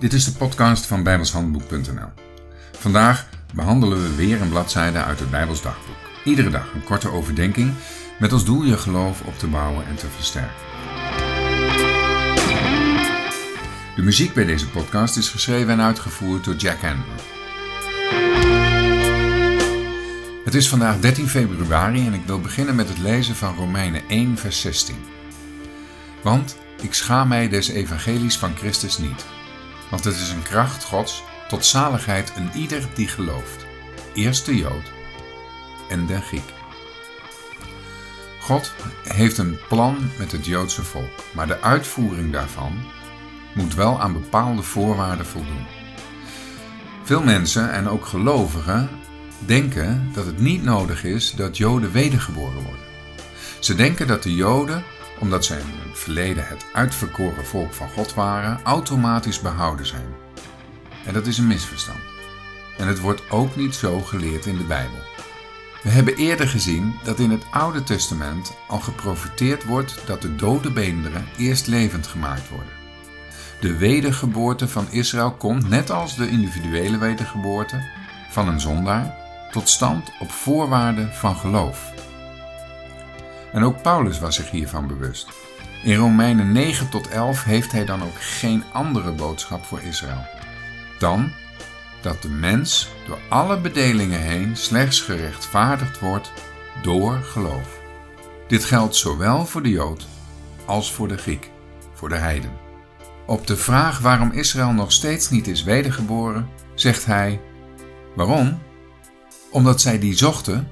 Dit is de podcast van bijbelshandboek.nl. Vandaag behandelen we weer een bladzijde uit het Bijbels dagboek. Iedere dag een korte overdenking met als doel je geloof op te bouwen en te versterken. De muziek bij deze podcast is geschreven en uitgevoerd door Jack Andrew. Het is vandaag 13 februari en ik wil beginnen met het lezen van Romeinen 1, vers 16. Want ik schaam mij des evangelies van Christus niet want het is een kracht Gods tot zaligheid een ieder die gelooft. Eerst de Jood en de Griek. God heeft een plan met het Joodse volk, maar de uitvoering daarvan moet wel aan bepaalde voorwaarden voldoen. Veel mensen en ook gelovigen denken dat het niet nodig is dat Joden wedergeboren worden. Ze denken dat de Joden omdat zij in het verleden het uitverkoren volk van God waren, automatisch behouden zijn. En dat is een misverstand. En het wordt ook niet zo geleerd in de Bijbel. We hebben eerder gezien dat in het Oude Testament al geprofiteerd wordt dat de dode beenderen eerst levend gemaakt worden. De wedergeboorte van Israël komt, net als de individuele wedergeboorte van een zondaar, tot stand op voorwaarden van geloof. En ook Paulus was zich hiervan bewust. In Romeinen 9 tot 11 heeft hij dan ook geen andere boodschap voor Israël. Dan dat de mens door alle bedelingen heen slechts gerechtvaardigd wordt door geloof. Dit geldt zowel voor de Jood als voor de Griek, voor de heiden. Op de vraag waarom Israël nog steeds niet is wedergeboren, zegt hij: Waarom? Omdat zij die zochten,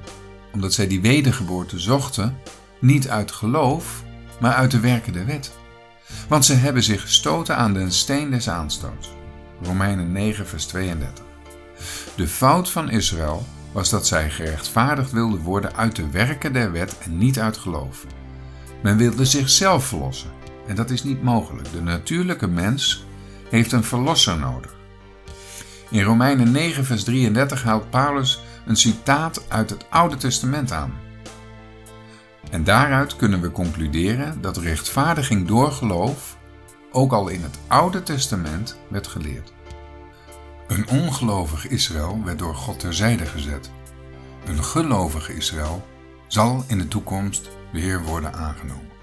omdat zij die wedergeboorte zochten niet uit geloof, maar uit de werken der wet. Want ze hebben zich gestoten aan de steen des aanstoots. Romeinen 9, vers 32. De fout van Israël was dat zij gerechtvaardigd wilden worden uit de werken der wet en niet uit geloof. Men wilde zichzelf verlossen en dat is niet mogelijk. De natuurlijke mens heeft een verlosser nodig. In Romeinen 9, vers 33 haalt Paulus een citaat uit het Oude Testament aan. En daaruit kunnen we concluderen dat rechtvaardiging door geloof ook al in het Oude Testament werd geleerd. Een ongelovig Israël werd door God terzijde gezet. Een gelovig Israël zal in de toekomst weer worden aangenomen.